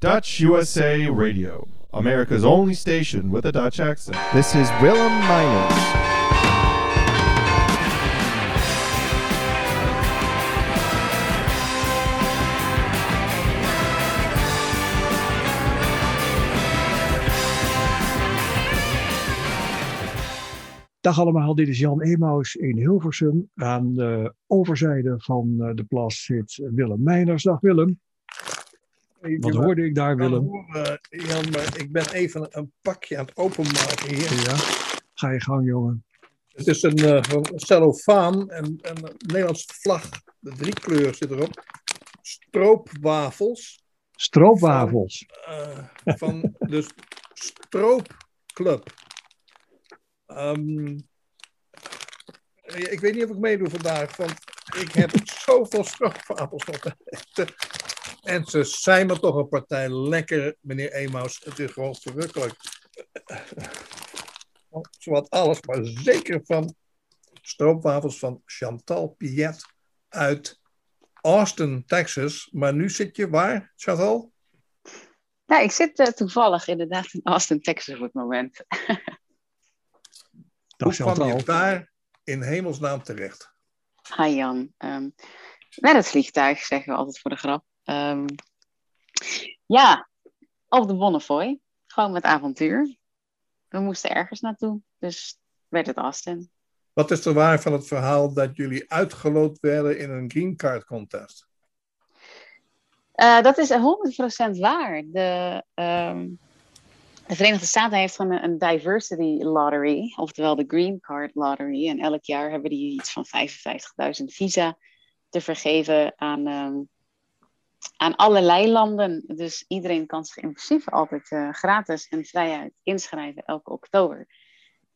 Dutch USA Radio, America's only station with a Dutch accent. This is Willem Miners. Dag allemaal, dit is Jan Emaus in Hilversum. Aan de overzijde van eh, de plas zit Willem Meiners. Dag Willem. Wat hoorde ik daar, Willem? Horen, Jan, maar ik ben even een pakje aan het openmaken hier. Ja, ga je gang, jongen. Het is een, uh, cellofaan en, en een Nederlandse vlag. De driekleur zit erop. Stroopwafels. Stroopwafels. Uh, van de Stroopclub. Um, ik weet niet of ik meedoe vandaag, want ik heb zoveel stroopwafels nog. En ze zijn me toch een partij lekker, meneer Emaus. Het is gewoon verrukkelijk. Zowat alles, maar zeker van stroopwafels van Chantal Piet uit Austin, Texas. Maar nu zit je waar, Chantal? Nou, ik zit uh, toevallig inderdaad in Austin, Texas op het moment. Hoe kwam je daar in hemelsnaam terecht? Hi Jan. Um, met het vliegtuig, zeggen we altijd voor de grap. Um, ja, op de Bonnefoy. Gewoon met avontuur. We moesten ergens naartoe, dus werd het Austin. Wat is er waar van het verhaal dat jullie uitgeloot werden in een green card contest? Uh, dat is 100% waar. De, um, de Verenigde Staten heeft gewoon een diversity lottery, oftewel de Green Card Lottery. En elk jaar hebben die iets van 55.000 visa te vergeven aan, um, aan allerlei landen. Dus iedereen kan zich in altijd uh, gratis en vrijuit inschrijven elke oktober.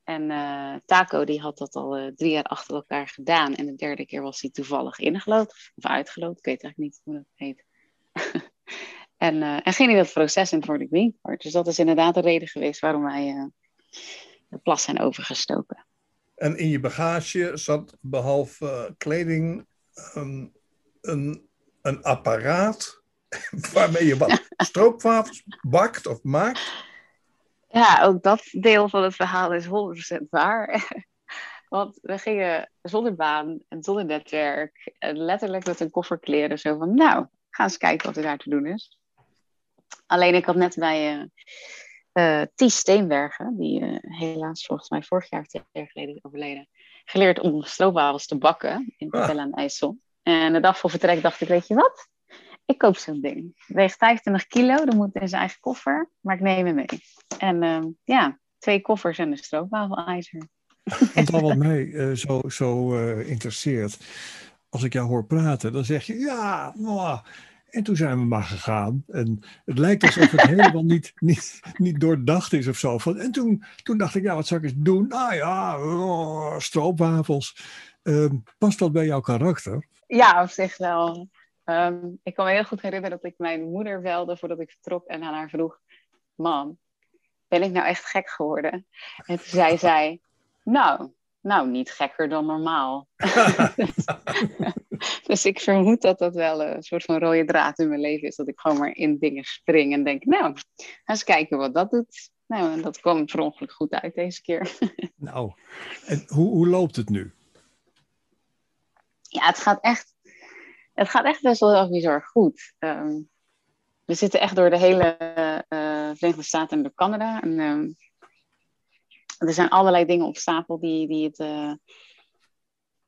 En uh, Taco die had dat al uh, drie jaar achter elkaar gedaan. En de derde keer was hij toevallig ingelood of uitgelood. Ik weet eigenlijk niet hoe dat heet. En, en ging hij dat proces in voor de Green. Dus dat is inderdaad de reden geweest waarom wij de plas zijn overgestoken. En in je bagage zat behalve kleding um, een, een apparaat waarmee je wat stroopwafels bakt of maakt? Ja, ook dat deel van het verhaal is 100% waar. Want we gingen zonder baan en zonder netwerk, en letterlijk met een koffer kleren, zo van, nou, ga eens kijken wat er daar te doen is. Alleen ik had net bij uh, uh, Ties Steenbergen, die uh, helaas volgens mij vorig jaar of twee jaar geleden is overleden, geleerd om stroopwafels te bakken in Ah. Hotel aan IJssel. En de dag voor vertrek dacht ik, weet je wat? Ik koop zo'n ding. Het weegt 25 kilo, dat moet in zijn eigen koffer, maar ik neem hem mee. En ehm, ja, twee koffers en een stroopwafelijzer. Want al wat mij uh, zo, zo uh, interesseert, als ik jou hoor praten, dan zeg je ja, mwah. En toen zijn we maar gegaan. En het lijkt alsof het helemaal niet, niet, niet doordacht is of zo. En toen, toen dacht ik, ja, wat zou ik eens doen? Nou ja, oh, stroopwafels. Um, past dat bij jouw karakter? Ja, op zich wel. Um, ik kan me heel goed herinneren dat ik mijn moeder belde voordat ik vertrok en aan haar vroeg: Mam, ben ik nou echt gek geworden? En toen zei zij: Nou, nou, niet gekker dan normaal. dus ik vermoed dat dat wel een soort van rode draad in mijn leven is. Dat ik gewoon maar in dingen spring en denk, nou, eens kijken wat dat doet. Nou, en dat kwam per ongeluk goed uit deze keer. nou, en hoe, hoe loopt het nu? Ja, het gaat echt, het gaat echt best wel bizar goed. Um, we zitten echt door de hele uh, Verenigde Staten en door Canada. En, um, er zijn allerlei dingen op stapel die, die het. Uh,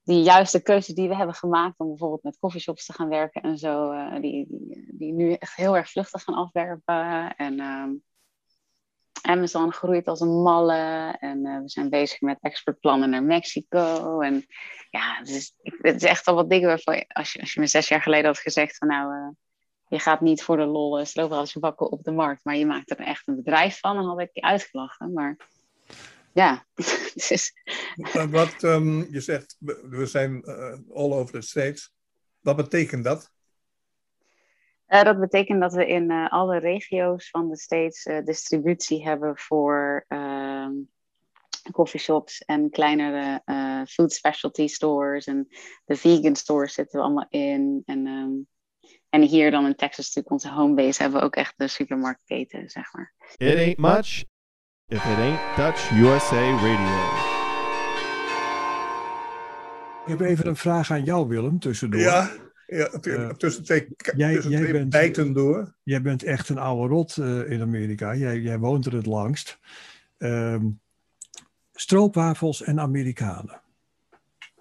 die juiste keuzes die we hebben gemaakt om bijvoorbeeld met coffeeshops te gaan werken en zo, uh, die, die, die nu echt heel erg vluchtig gaan afwerpen. En um, Amazon groeit als een malle en uh, we zijn bezig met exportplannen naar Mexico. En ja, het is, het is echt al wat dingen waarvan als je, als je me zes jaar geleden had gezegd van nou, uh, je gaat niet voor de lol stroopwafels bakken op de markt, maar je maakt er echt een bedrijf van, dan had ik je uitgelachen. Maar ja. Wat um, je zegt, we zijn uh, all over the States. Wat betekent dat? Uh, dat betekent dat we in uh, alle regio's van de States distributie hebben voor ehm, coffeeshops en kleinere food specialty stores. En de vegan stores zitten we allemaal in. En um, En hier dan in Texas, natuurlijk onze homebase, hebben we ook echt de supermarktketen, zeg maar. It ain't much if it ain't Dutch USA Radio. Ik heb even een vraag aan jou, Willem, tussendoor. Ja, ja tussen, Eh, tussen twee, jij- tussen jij twee bent- bijten door. Jij bent echt een oude rot eh, in Amerika. Jij, jij woont er het langst. Ehm, stroopwafels en Amerikanen.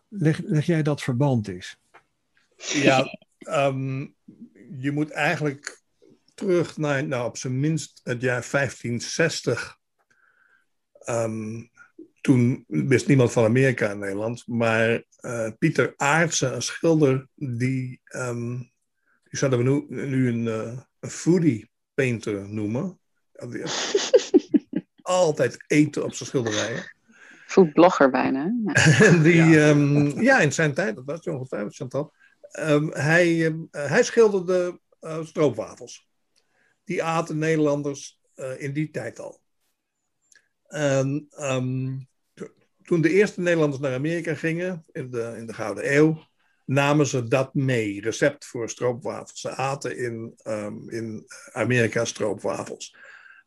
Leg, leg jij dat verband eens? Ja, ehm, je moet eigenlijk terug naar, nou, op zijn minst het jaar 1560. Ehm, toen wist niemand van Amerika in Nederland, maar eh, Pieter Aartsen, een schilder, die, ehm, die zouden we nu, nu een, eh, een foodie painter noemen. Die altijd eten op zijn schilderijen. Foodblogger bijna. hè? Ja. En die, ja. ja, in zijn tijd, dat was je ongetwijfeld, Chantal. Ehm, hij, ehm, hij schilderde eh, stroopwafels. Die aten Nederlanders eh, in die tijd al. En ehm, to- toen de eerste Nederlanders naar Amerika gingen, in de, in de Gouden Eeuw, namen ze dat mee, recept voor stroopwafels. Ze aten in, ehm, in Amerika stroopwafels.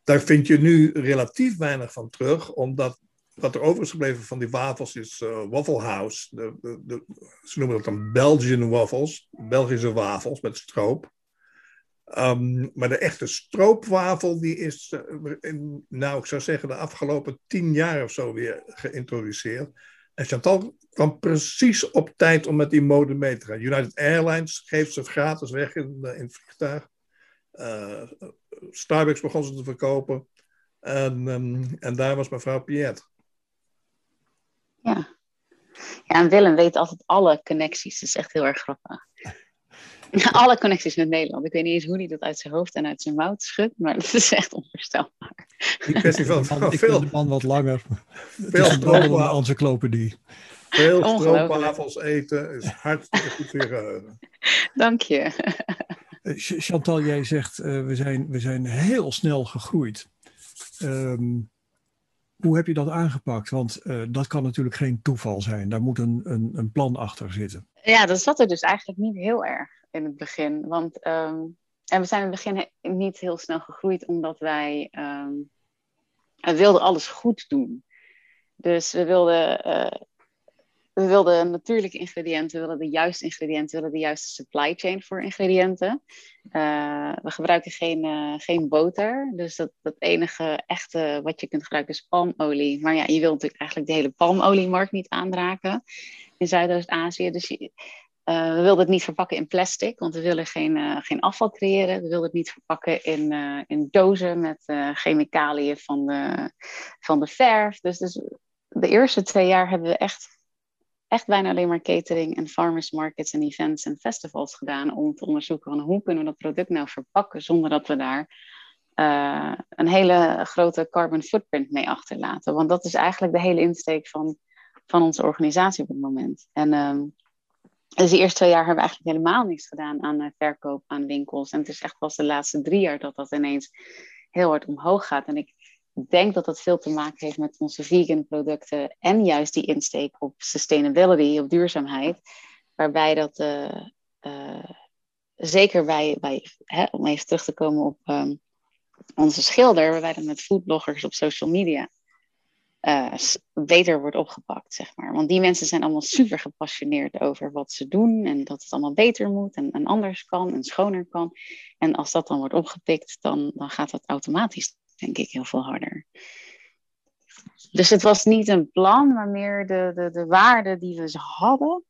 Daar vind je nu relatief weinig van terug, omdat wat er over is gebleven van die wafels is eh, Waffle House. De, de, ze noemen dat dan Belgian waffles, Belgische wafels met stroop. Ehm, maar de echte stroopwafel, die is, eh, nou ik zou zeggen, de afgelopen tien jaar of zo weer geïntroduceerd. En Chantal kwam precies op tijd om met die mode mee te gaan. United Airlines geeft ze gratis weg in, eh, in het vliegtuig. Eh, Starbucks begon ze te verkopen. En, ehm, en daar was mevrouw Piet. Ja. ja, en Willem weet altijd alle connecties. Dat is echt heel erg grappig. alle connecties met Nederland. Ik weet niet eens hoe hij dat uit zijn hoofd en uit zijn mouw schudt, maar het is echt onvoorstelbaar. Die kwestie van, ik veel, vind de man wat langer. veel, Veel stroopwafels, encyclopedie. veel stroopwafels eten is hartstikke goed voor je geheugen. Dank je. Eh, Ch- Chantal, jij zegt eh, we, zijn, we zijn heel snel gegroeid. Ehm, hoe heb je dat aangepakt? Want eh, dat kan natuurlijk geen toeval zijn. Daar moet een, een, een plan achter zitten. Ja, dat zat er dus eigenlijk niet heel erg in het begin. Want ehm, en we zijn in het begin niet heel snel gegroeid omdat wij we wilden alles goed doen. Dus we wilden, eh, we wilden natuurlijke ingrediënten, we wilden de juiste ingrediënten, we wilden de juiste supply chain voor ingrediënten. Eh, we gebruiken geen, eh, geen boter, dus dat, dat enige echte wat je kunt gebruiken is palmolie. Maar ja, je wilt natuurlijk eigenlijk de hele palmoliemarkt niet aanraken in Zuidoost-Azië. Dus eh, we wilden het niet verpakken in plastic, want we willen geen, geen afval creëren. We wilden het niet verpakken in, in dozen met chemicaliën van de, van de verf. Dus, dus de eerste twee jaar hebben we echt, echt bijna alleen maar catering en farmers markets en events en festivals gedaan om te onderzoeken van hoe kunnen we dat product nou verpakken zonder dat we daar eh, een hele grote carbon footprint mee achterlaten. Want dat is eigenlijk de hele insteek van, van onze organisatie op het moment. En ehm, dus de eerste twee jaar hebben we eigenlijk helemaal niks gedaan aan eh, verkoop aan winkels. En het is echt pas de laatste drie jaar dat dat ineens heel hard omhoog gaat. En denk dat dat veel te maken heeft met onze vegan producten en juist die insteek op sustainability, op duurzaamheid. Waarbij dat eh, eh, zeker bij, bij hè, om even terug te komen op ehm, onze schilder, waarbij dat met foodbloggers op social media eh, beter wordt opgepakt, zeg maar. Want die mensen zijn allemaal super gepassioneerd over wat ze doen en dat het allemaal beter moet en, en anders kan en schoner kan. En als dat dan wordt opgepikt, dan, dan gaat dat automatisch, denk ik, heel veel harder. Dus het was niet een plan, maar meer de, de, de waarden die we hadden,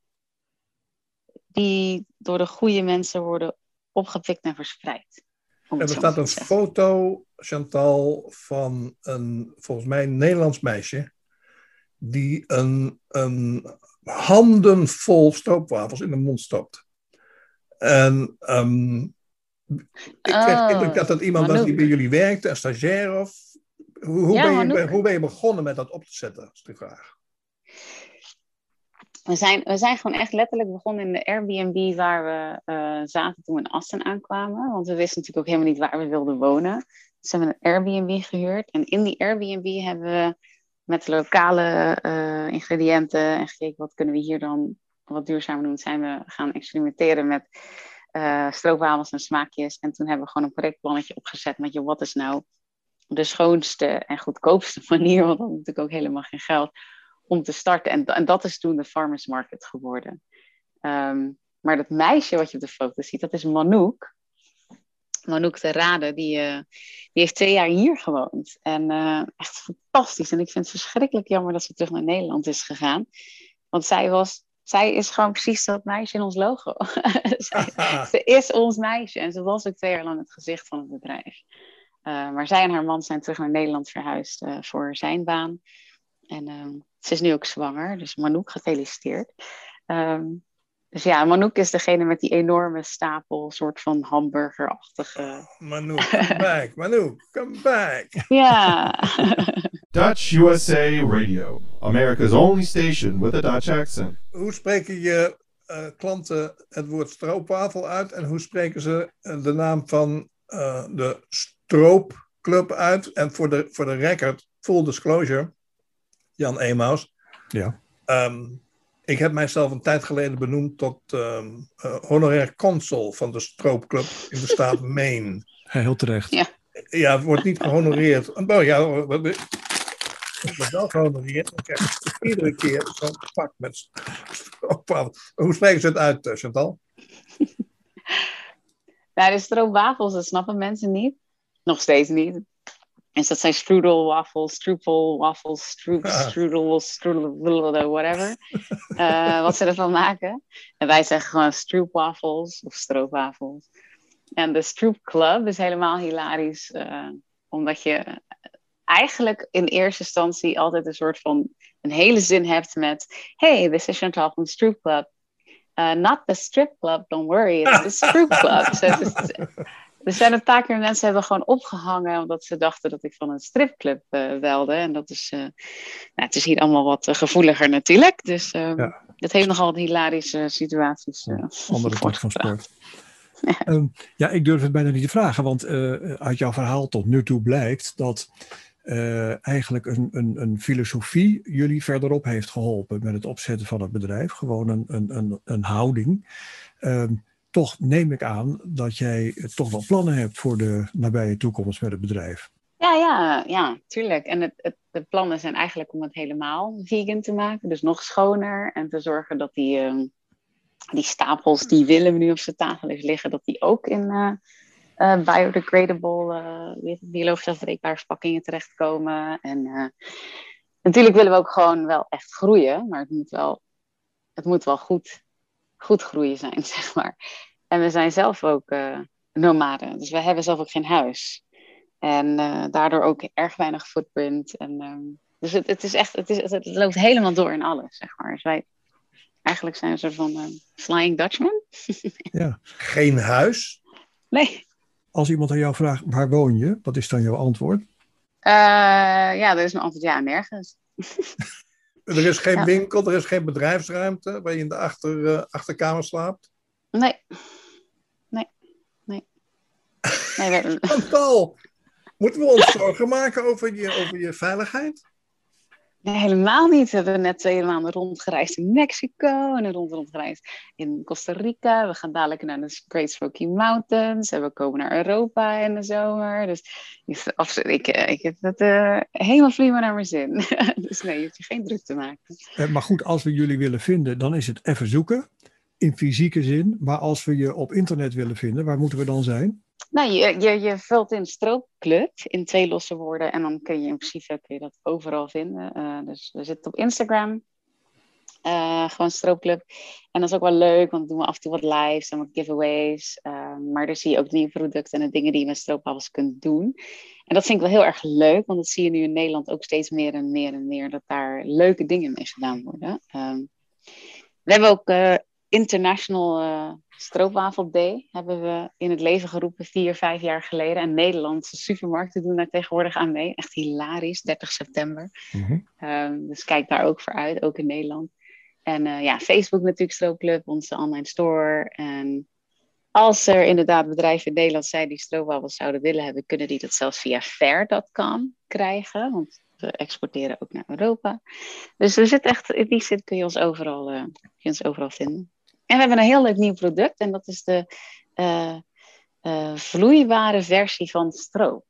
die door de goede mensen worden opgepikt en verspreid. En er staat een foto, Chantal, van een volgens mij een Nederlands meisje. Die een, een handenvol stroopwafels in de mond stopt. En ehm, ik kreeg Oh, indruk dat dat iemand was die bij jullie werkte, een stagiair of... Hoe, hoe, Ja, ben je, hoe ben je begonnen met dat op te zetten, is de vraag. We zijn, we zijn gewoon echt letterlijk begonnen in de Airbnb waar we eh, zaten toen we in Assen aankwamen. Want we wisten natuurlijk ook helemaal niet waar we wilden wonen. Dus hebben we een Airbnb gehuurd. En in die Airbnb hebben we met lokale eh, ingrediënten en gekeken wat kunnen we hier dan wat duurzamer doen. Zijn we gaan experimenteren met uh, stroopwafels en smaakjes. En toen hebben we gewoon een projectplannetje opgezet met je, wat is nou de schoonste en goedkoopste manier, want dan natuurlijk ook helemaal geen geld, om te starten. En, en dat is toen de farmers market geworden. Ehm, maar dat meisje wat je op de foto ziet, dat is Manouk. Manouk de Rade, die, uh, die heeft twee jaar hier gewoond. En uh, echt fantastisch. En ik vind het verschrikkelijk jammer dat ze terug naar Nederland is gegaan. Want zij was zij is gewoon precies dat meisje in ons logo. zij, ze is ons meisje en ze was ook twee jaar lang het gezicht van het bedrijf. Uh, maar zij en haar man zijn terug naar Nederland verhuisd uh, voor zijn baan. En uh, ze is nu ook zwanger, dus Manouk gefeliciteerd. Um, dus ja, Manouk is degene met die enorme stapel, soort van hamburgerachtige. Manouk, come back, Manouk, come back. Ja. Dutch USA Radio, America's only station with a Dutch accent. Hoe spreken je uh, klanten het woord stroopwafel uit en hoe spreken ze uh, de naam van uh, de stroopclub uit? En voor de, voor de record, full disclosure, Jan Emaus. Ja. Um, ik heb mijzelf een tijd geleden benoemd tot um, honorair consul van de stroopclub in de staat Maine. Heel terecht. Ja. Ja, het wordt niet gehonoreerd. Oh ja, ik ben wel. Dan krijg ik iedere keer zo'n pak met. Hoe spreken ze het uit, Chantal? nou, de stroopwafels, dat snappen mensen niet. Nog steeds niet. Dus dat zijn strudel waffles, stroopel waffles, stroop, Ah. strudel, strudel, whatever. Uh, wat ze ervan maken. En wij zeggen gewoon stroopwafels of stroopwafels. En de Stroop Club is helemaal hilarisch. Uh, omdat je eigenlijk in eerste instantie altijd een soort van een hele zin hebt met Hey, this is Chantal from Stroop Club. Uh, not the strip club, don't worry, it's the Stroop Club. so it's, er zijn een paar keer mensen hebben gewoon opgehangen omdat ze dachten dat ik van een stripclub uh, welde. En dat is, uh, nou, het is hier allemaal wat uh, gevoeliger natuurlijk. Dus ja. dat heeft nogal wat hilarische situaties. Ja, andere tak van sport. Ja. Um, ja, ik durf het bijna niet te vragen, want uh, uit jouw verhaal tot nu toe blijkt dat uh, eigenlijk een, een, een, filosofie jullie verderop heeft geholpen met het opzetten van het bedrijf. Gewoon een, een, een, houding. Um, toch neem ik aan dat jij toch wel plannen hebt voor de nabije toekomst met het bedrijf. Ja, ja, ja, tuurlijk. En het, de plannen zijn eigenlijk om het helemaal vegan te maken. Dus nog schoner. En te zorgen dat die, um, die stapels die Willem nu op zijn tafel heeft liggen, dat die ook in uh, uh, biodegradable, uh, biologisch afbreekbare verpakkingen terechtkomen. En uh, natuurlijk willen we ook gewoon wel echt groeien. Maar het moet wel, het moet wel goed, goed groeien zijn, zeg maar. En we zijn zelf ook nomaden. Dus we hebben zelf ook geen huis. En daardoor ook erg weinig footprint. En, um, dus het, het, is echt, het, is, het, loopt helemaal door in alles, zeg maar. Dus wij eigenlijk zijn een soort van Flying Dutchman. ja. Geen huis? Nee. Als iemand aan jou vraagt, waar woon je? Wat is dan jouw antwoord? Uh, ja, dat is mijn antwoord, ja, nergens. er is geen ja. winkel, er is geen bedrijfsruimte waar je in de achter, achterkamer slaapt? Nee. Nee. Nee. nee we... Chantal, moeten we ons zorgen maken over je, over je veiligheid? Nee, helemaal niet. We hebben net twee maanden rondgereisd in Mexico en rond rondgereisd in Costa Rica. We gaan dadelijk naar de Great Smoky Mountains en we komen naar Europa in de zomer. Dus ik, ik heb het uh, helemaal prima naar mijn zin. dus nee, je hoeft je geen druk te maken. Uh, maar goed, als we jullie willen vinden, dan is het even zoeken in fysieke zin. Maar als we je op internet willen vinden, waar moeten we dan zijn? Nou, je, je, je vult in stroopclub in twee losse woorden en dan kun je in principe kun je dat overal vinden. Uh, dus we zitten op Instagram, uh, gewoon stroopclub. En dat is ook wel leuk, want doen we af en toe wat lives en wat giveaways. Uh, maar daar zie je ook nieuwe producten en de dingen die je met stroopwafels kunt doen. En dat vind ik wel heel erg leuk, want dat zie je nu in Nederland ook steeds meer en meer en meer, dat daar leuke dingen mee gedaan worden. Um, we hebben ook International uh, Stroopwafel Day hebben we in het leven geroepen vier, vijf jaar geleden. En Nederlandse supermarkten doen daar tegenwoordig aan mee. Echt hilarisch, 30 september. Mm-hmm. Um, dus kijk daar ook voor uit, ook in Nederland. En uh, ja, Facebook natuurlijk Stroopclub, onze online store. En als er inderdaad bedrijven in Nederland zijn die stroopwafels zouden willen hebben, kunnen die dat zelfs via fair.com krijgen. Want we exporteren ook naar Europa. Dus we zitten echt, in die zin kun je ons overal, uh, kun je ons overal vinden. En we hebben een heel leuk nieuw product. En dat is de eh, eh, vloeibare versie van stroop.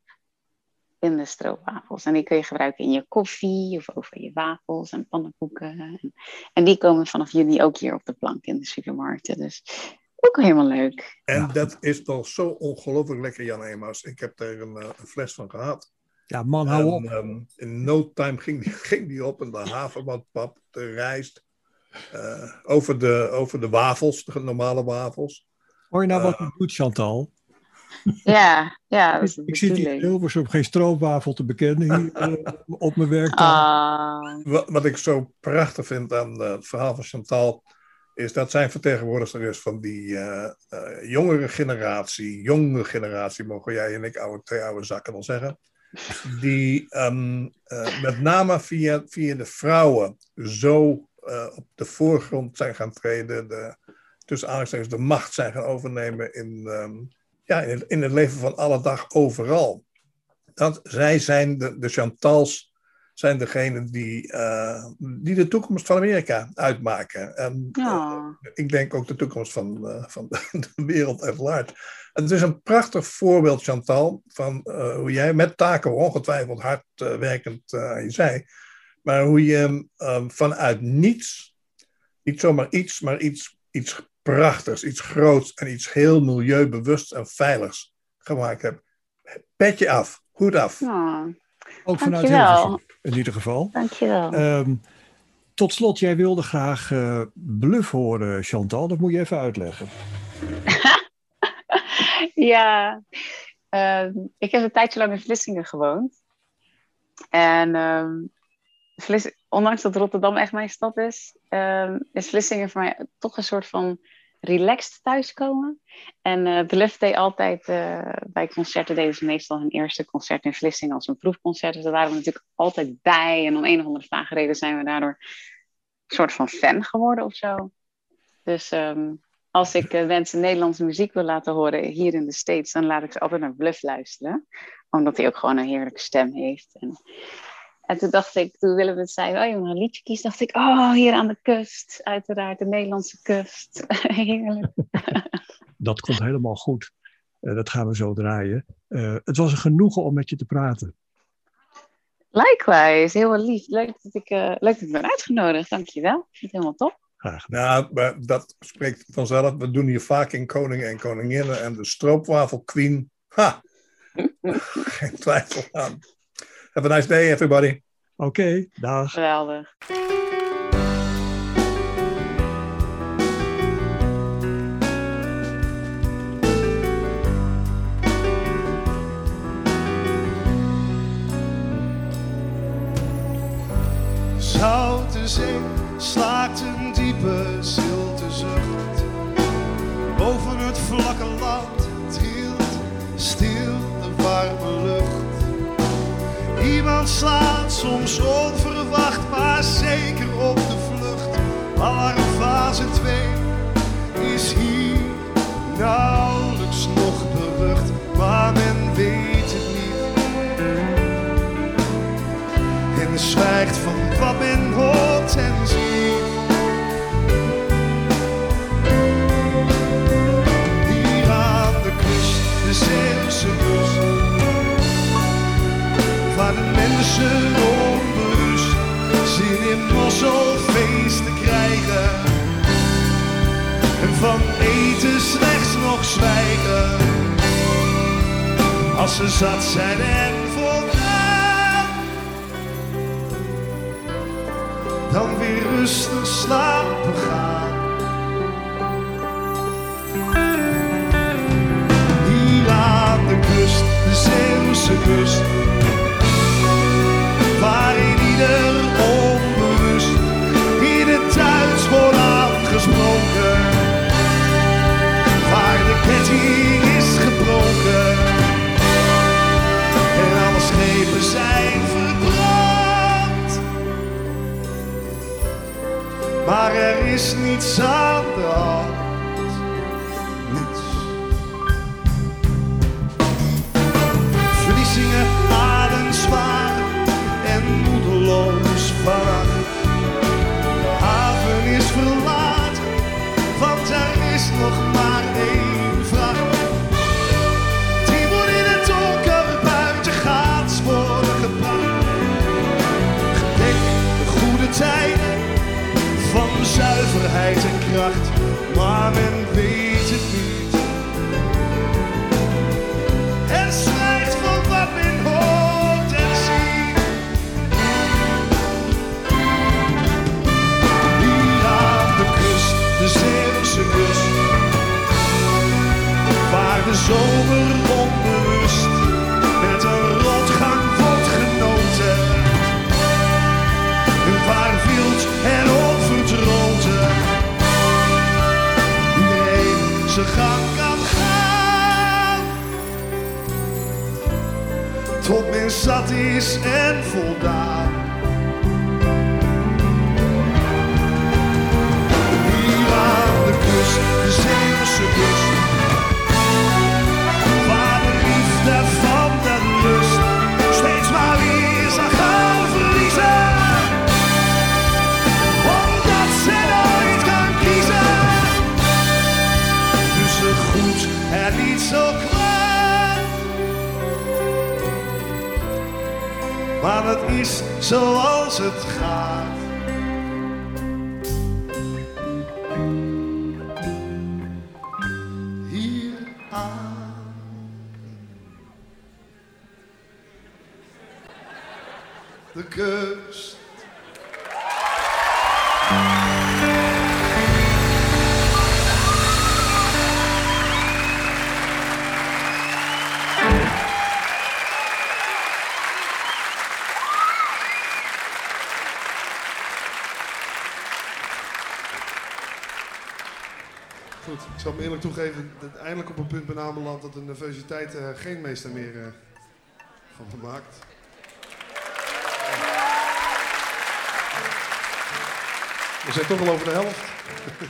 In de stroopwafels. En die kun je gebruiken in je koffie of over je wafels en pannenkoeken. En, en die komen vanaf juni ook hier op de plank in de supermarkten. Dus ook helemaal leuk. En dat is toch zo ongelooflijk lekker, Jan Emaus. Ik heb er een, eh, een fles van gehad. Ja, man, hou op. En, ehm, in no time ging die, ging die op en de havermoutpap, de rijst. Eh, over, de, over de wafels, de normale wafels. Hoor je nou wat je doet, Chantal? Ja, ja, dat is de Ik zit hier in bedoeling. Hilversum geen stroopwafel te bekennen hier, eh, op mijn werk. Ah, Wat, wat ik zo prachtig vind aan eh, het verhaal van Chantal, is dat zijn vertegenwoordigster is van die eh, eh, jongere generatie, jonge generatie, mogen jij en ik, oude, twee oude zakken wel zeggen, die ehm, eh, met name via, via de vrouwen zo eh, op de voorgrond zijn gaan treden, de, tussen aanhalingstekens de macht zijn gaan overnemen in, ehm, ja, in, het, in het leven van alle dag overal. Dat zij zijn de, de Chantals zijn degenen die, eh, die de toekomst van Amerika uitmaken. En eh, ik denk ook de toekomst van, van de wereld at large. Het is een prachtig voorbeeld, Chantal, van hoe jij met taken ongetwijfeld hard werkend aan je zei, maar hoe je eh, vanuit niets, niet zomaar iets, maar iets, iets prachtigs, iets groots en iets heel milieubewust en veiligs gemaakt hebt. Petje af, hoed af. ja. Ook vanuit. Hilversum, in ieder geval. Dankjewel. Ehm, tot slot, jij wilde graag eh, bluff horen, Chantal. Dat moet je even uitleggen. ja, ehm, ik heb een tijdje lang in Vlissingen gewoond. En ehm, Ondanks dat Rotterdam echt mijn stad is, ehm, is Vlissingen voor mij toch een soort van relaxed thuiskomen. En eh Bluff deed altijd eh, bij concerten, deden ze meestal hun eerste concert in Vlissingen als een proefconcert. Dus daar waren we natuurlijk altijd bij. En om een of andere vage reden zijn we daardoor een soort van fan geworden of zo. Dus ehm, als ik eh, mensen Nederlandse muziek wil laten horen hier in de States, dan laat ik ze altijd naar Bluff luisteren. Omdat hij ook gewoon een heerlijke stem heeft. En, en toen dacht ik, toen Willem het zei, oh je mag een liedje kiezen, dacht ik, oh hier aan de kust, uiteraard, de Nederlandse kust. Heerlijk. Dat komt helemaal goed. Eh, dat gaan we zo draaien. Eh, het was een genoegen om met je te praten. Likewise, heel wel lief. Leuk dat ik, eh, leuk dat ik ben uitgenodigd, dankjewel. Vind helemaal top. Graag. Nou, dat spreekt vanzelf. We doen hier vaak in koningen en koninginnen. En de stroopwafel queen, ha! Geen twijfel aan. Have a nice day, everybody. Oké, dag. Geweldig. Zoute zee slaakt een diepe zilte zucht. Boven het vlakke Iemand slaat soms onverwacht, maar zeker op de vlucht. Alarmfase 2 is hier nauwelijks nog berucht, maar men weet het niet. En zwijgt van wat men hoort mensen onbewust zin in mosselfeest te krijgen. En van eten slechts nog zwijgen. Als ze zat zijn en voldaan dan weer rustig slapen gaan. Hier aan de kust, de Zeeuwse kust, aangesproken, waar de ketting is gebroken en alle schepen zijn verbrand. Maar er is niets aan de hand. Zoals het gaat. Eerlijk toegeven dat eindelijk op een punt ben aanbeland dat de nervositeit er geen meester meer eh, van me maakt. We zijn toch al over de helft.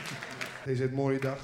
Deze het mooie dag.